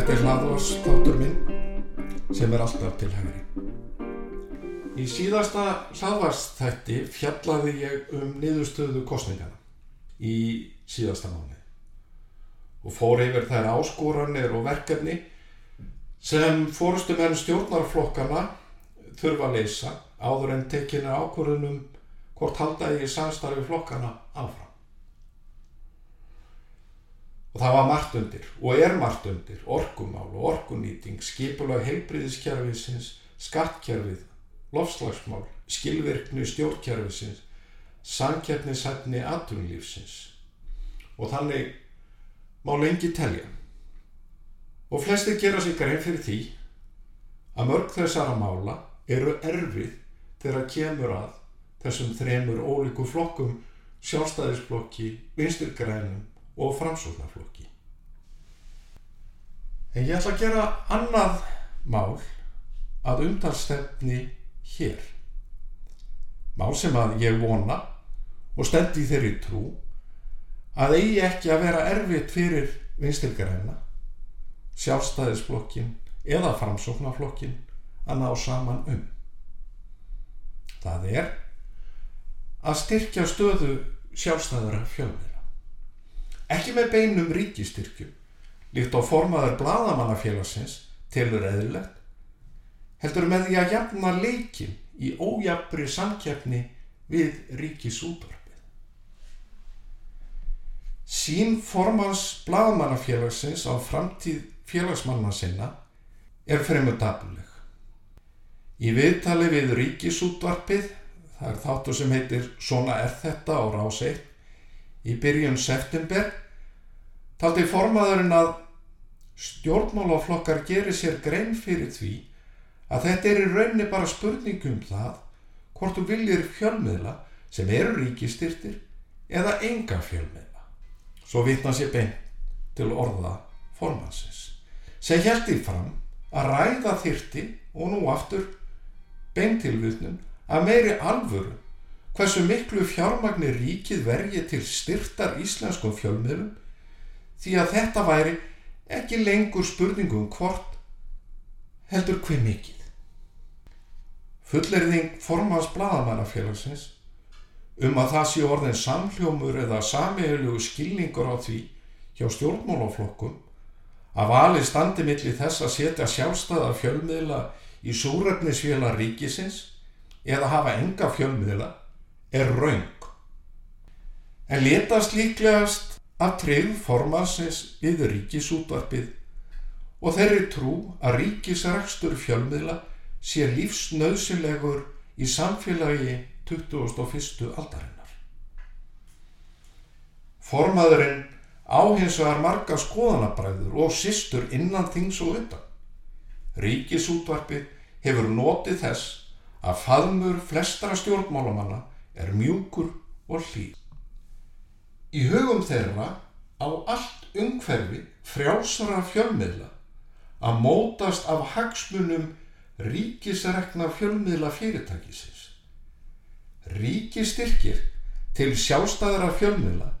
þetta er hlaðvars þáttur minn sem er alltaf til hægri. Í síðasta hlaðvars þætti fjallaði ég um niðurstöðu kostningana í síðasta mánu og fór yfir þær áskoranir og verkefni sem fórustumenn stjórnarflokkana þurfa að leysa áður en tekinu ákvörðunum hvort halda ég samstarfi flokkana áfram. Og það var margt undir og er margt undir, orkumál og orkunýting, skipulag heilbriðiskerfisins, skattkerfið, lofslagsmál, skilvirkni stjórnkerfisins, samkeppnisætni atunlífsins. Og þannig má lengi telja. Og flestir gera sig grein fyrir því að mörg þessara mála eru erfið þegar kemur að þessum þremur ólíku flokkum sjálfstæðisflokki, vinstirgrænum og framsóknarflokki. En ég ætla að gera annað mál að umtalstefni hér. Mál sem að ég vona og stendi þeirri trú að eigi ekki að vera erfitt fyrir vinstilgræna, sjálfstæðisflokkin eða framsóknarflokkin að ná saman um. Það er að styrkja stöðu sjálfstæðara fjölmið ekki með beinum ríkistyrkjum, líkt á formaður bladamannafélagsins telur eðlilegt, heldur með því að jafna leikin í ójafnri samkeppni við ríkisútvarpið. Sín formans bladamannafélagsins á framtíð félagsmanna sinna er fremur dabuleg. Í viðtali við ríkisútvarpið, það er þáttu sem heitir Svona er þetta á rás 1, í byrjun september, taldi formaðurinn að stjórnmálaflokkar gerir sér grein fyrir því að þetta er í raunni bara spurningum það hvort þú viljir fjölmiðla sem eru ríkistyrtir eða enga fjölmiðla. Svo vitna sér beint til orða formansins sem heldi fram að ræða þyrti og nú aftur beintilvutnum að meiri alvöru hversu miklu fjármagnir ríkið vergi til styrtar íslenskum fjölmiðlum því að þetta væri ekki lengur spurningum hvort heldur hver mikið. Fullerðing formans bladamannafélagsins um að það sé orðin samhljómur eða sameiglegu skilningur á því hjá stjórnmálaflokkum að vali standi millir þess að setja sjálfstæða fjölmiðla í súrefnisfélag ríkisins eða hafa enga fjölmiðla er raung. En letast líklegast að treyð formansins við ríkisútvarpið og þeirri trú að ríkisrækstur fjölmiðla sé lífsnauðsilegur í samfélagi 21. aldarinnar. Formaðurinn áhinsaðar marga skoðanabræður og sýstur innan þings og utan. Ríkisútvarpið hefur notið þess að faðmur flestara stjórnmálamanna er mjúkur og hlýð. Í hugum þeirra á allt umhverfi frjálsara fjölmiðla að mótast af hagsmunum ríkisrekna fjölmiðla fyrirtækisins. Ríkistyrkir til sjálfstæðara fjölmiðla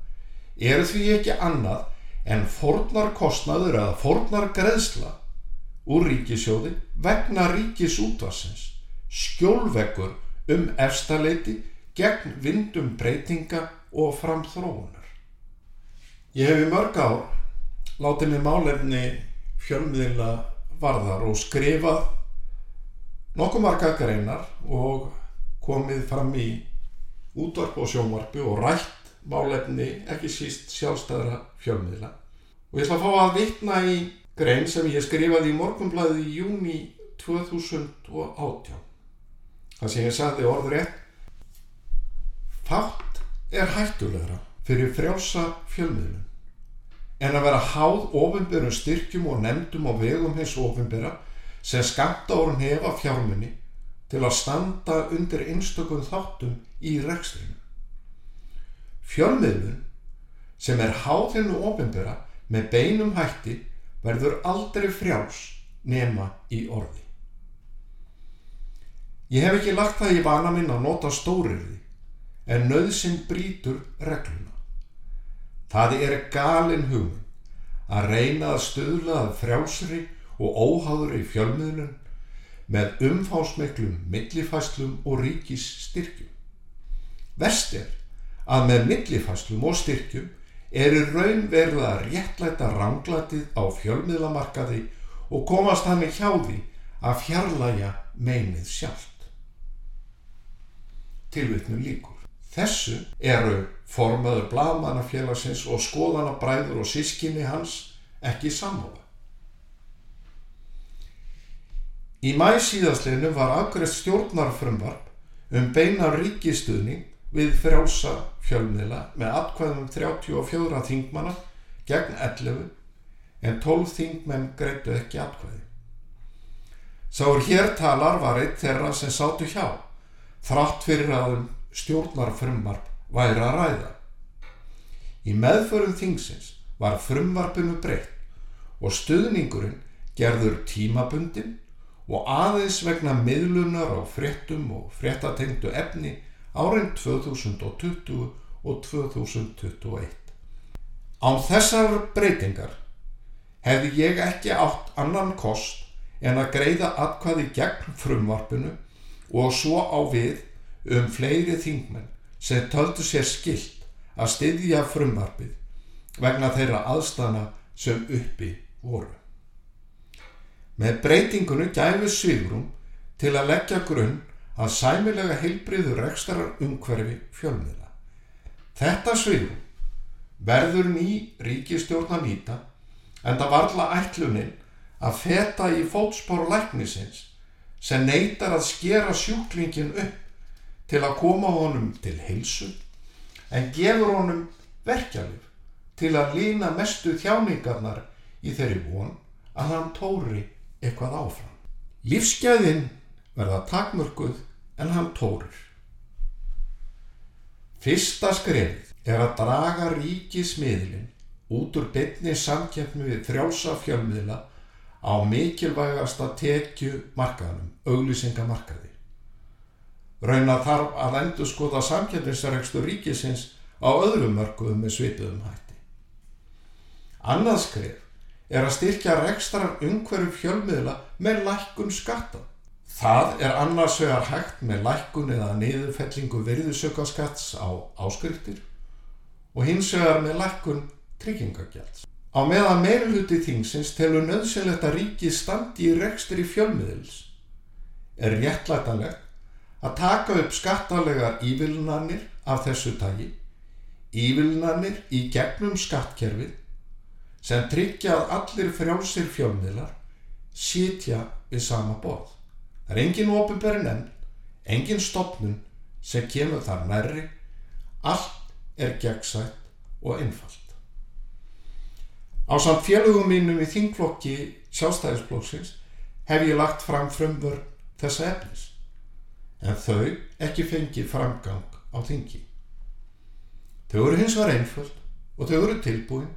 eru því ekki annað en fornar kostnaður eða fornar greðsla úr ríkisjóði vegna ríkisútvarsins skjólveggur um efstaleiti gegn vindum breytinga og framþróunar. Ég hef í mörg ár látið mér málefni fjölmiðla varðar og skrifað nokkuð marga greinar og komið fram í útvarp og sjónvarpi og rætt málefni ekki síst sjálfstæðra fjölmiðla. Og ég ætla að fá að vitna í grein sem ég skrifaði í morgunblæði í júni 2018. Það sem ég sagði orður rétt. Fátt er hættulegra fyrir frjálsa fjölmiðlum en að vera háð ofinbjörnum styrkjum og nefndum á vegum hins ofinbjörna sem orðin hefa fjármunni til að standa undir einstökum þáttum í rekstrinu. Fjölmiðlun sem er háðinu ofinbera með beinum hætti verður aldrei frjáls nema í orði. Ég hef ekki lagt það í vana minn að nota stóriði en nöðsinn brítur regluna. Það er galin hugmynd að reyna að stöðla að frjálsri og óháður í fjölmiðlun með umfásmiklum millifæslum og ríkis styrkjum. Vest er að með millifæslum og styrkjum er í raun verið að réttlæta ranglatið á fjölmiðlamarkaði og komast hann í hjá því að fjarlæga meinið sjálft. Tilvitnum líkur. Þessu eru formaður bladmannafélagsins og skoðanabræður og sískinni hans ekki sammála. Í mæ síðastleinu var afgreðt stjórnarfrumvarp um beina ríkistuðning við frjálsa fjölmiðla með atkvæðum 34 þingmanna gegn 11 en 12 þingmenn greittu ekki atkvæði. Sáur hér talar var eitt þeirra sem sátu hjá, þrátt fyrir að um stjórnarfrumvarp væri að ræða. Í meðförum þingsins var frumvarpinu breytt og stuðningurinn gerður tímabundin og aðeins vegna miðlunar á fréttum og fréttatengdu efni árin 2020 og 2021. Á þessar breytingar hefði ég ekki átt annan kost en að greiða atkvaði gegn frumvarpinu og svo á við um fleiri þingmenn sem töldu sér skilt að styðja frumvarpið vegna þeirra aðstana sem uppi voru. Með breytingunni gæfi svigrum til að leggja grunn að sæmilega heilbriður rekstarar umhverfi fjölmiðla. Þetta svigrum verður ný ríkistjórn að nýta en það varla ætlunin að feta í fótspór læknisins sem neytar að skera sjúklingin upp til að koma honum til heilsu en gefur honum verkjalið til að lína mestu þjáningarnar í þeirri von að hann tóri eitthvað áfram. Lífsgæðin verða takmörguð en hann tórir. Fyrsta skrefið er að draga ríkismiðlinn út úr bytni samkjöfni við þrjálsa fjölmiðla á mikilvægasta tekju markaðanum, auglýsingamarkaði. Rauna þarf að endur skoða samkjöfnisregstur ríkisins á öðrum mörguðum með svipuðum hætti. Annað skref er að styrkja rekstrar umhverju fjölmiðla með lækkun skatta. Það er annars vegar hægt með lækkun eða niðurfellingu virðusökaskatts á áskriftir og hins vegar með lækkun tryggingagjalds. Á meðan meiruluti þingsins telur nöðsynlegt að ríki standi í rekstri fjölmiðils er réttlætanlegt að taka upp skattalegar ívilnanir af þessu tagi, ívilnanir í gegnum skattkerfið sem tryggja að allir frjálsir fjölmiðlar sitja við sama borð. Það er engin ofinbæri nefn, engin stopnum sem kemur þar nærri, allt er gegnsætt og einfalt. Á samt félögum mínum í þingflokki sjálfstæðisflokksins hef ég lagt fram frumvörn þessa efnis, en þau ekki fengið framgang á þingi. Þau eru hins var einföld og þau eru tilbúin.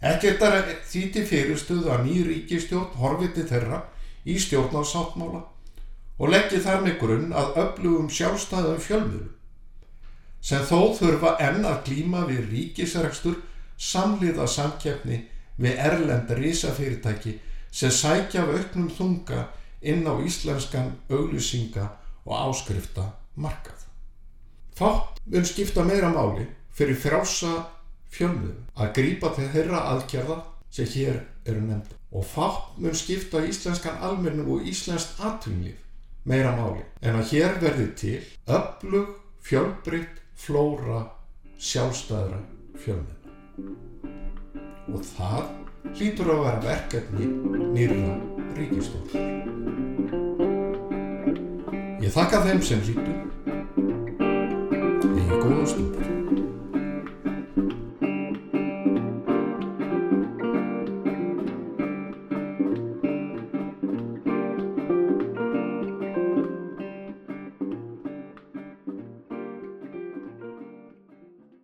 Ekkert er því til fyrirstöðu að ný ríkistjórn horfiti þeirra í stjórnarsáttmála og leggji þar með grunn að öflugum sjálfstæðum fjölmiðlum sem þó þurfa enn að klíma við ríkisregstur samliða samkjafni við erlenda risafyrirtæki sem sækja af auknum þunga inn á íslenskan auglýsinga og áskrifta markað. Fátt mun skipta meira máli fyrir frjása fjölmiðum að grípa til þeirra aðgerða sem hér eru nefnda og fátt mun skipta íslenskan almennu og íslenskt atvinnlíf meira máli en að hér verði til öflug, fjölbrytt, flóra, sjálfstæðra fjölmenn. Og það hlýtur að vera verkefni nýra ríkistofn. Ég þakka þeim sem hlýtu. Ég er góða stundur.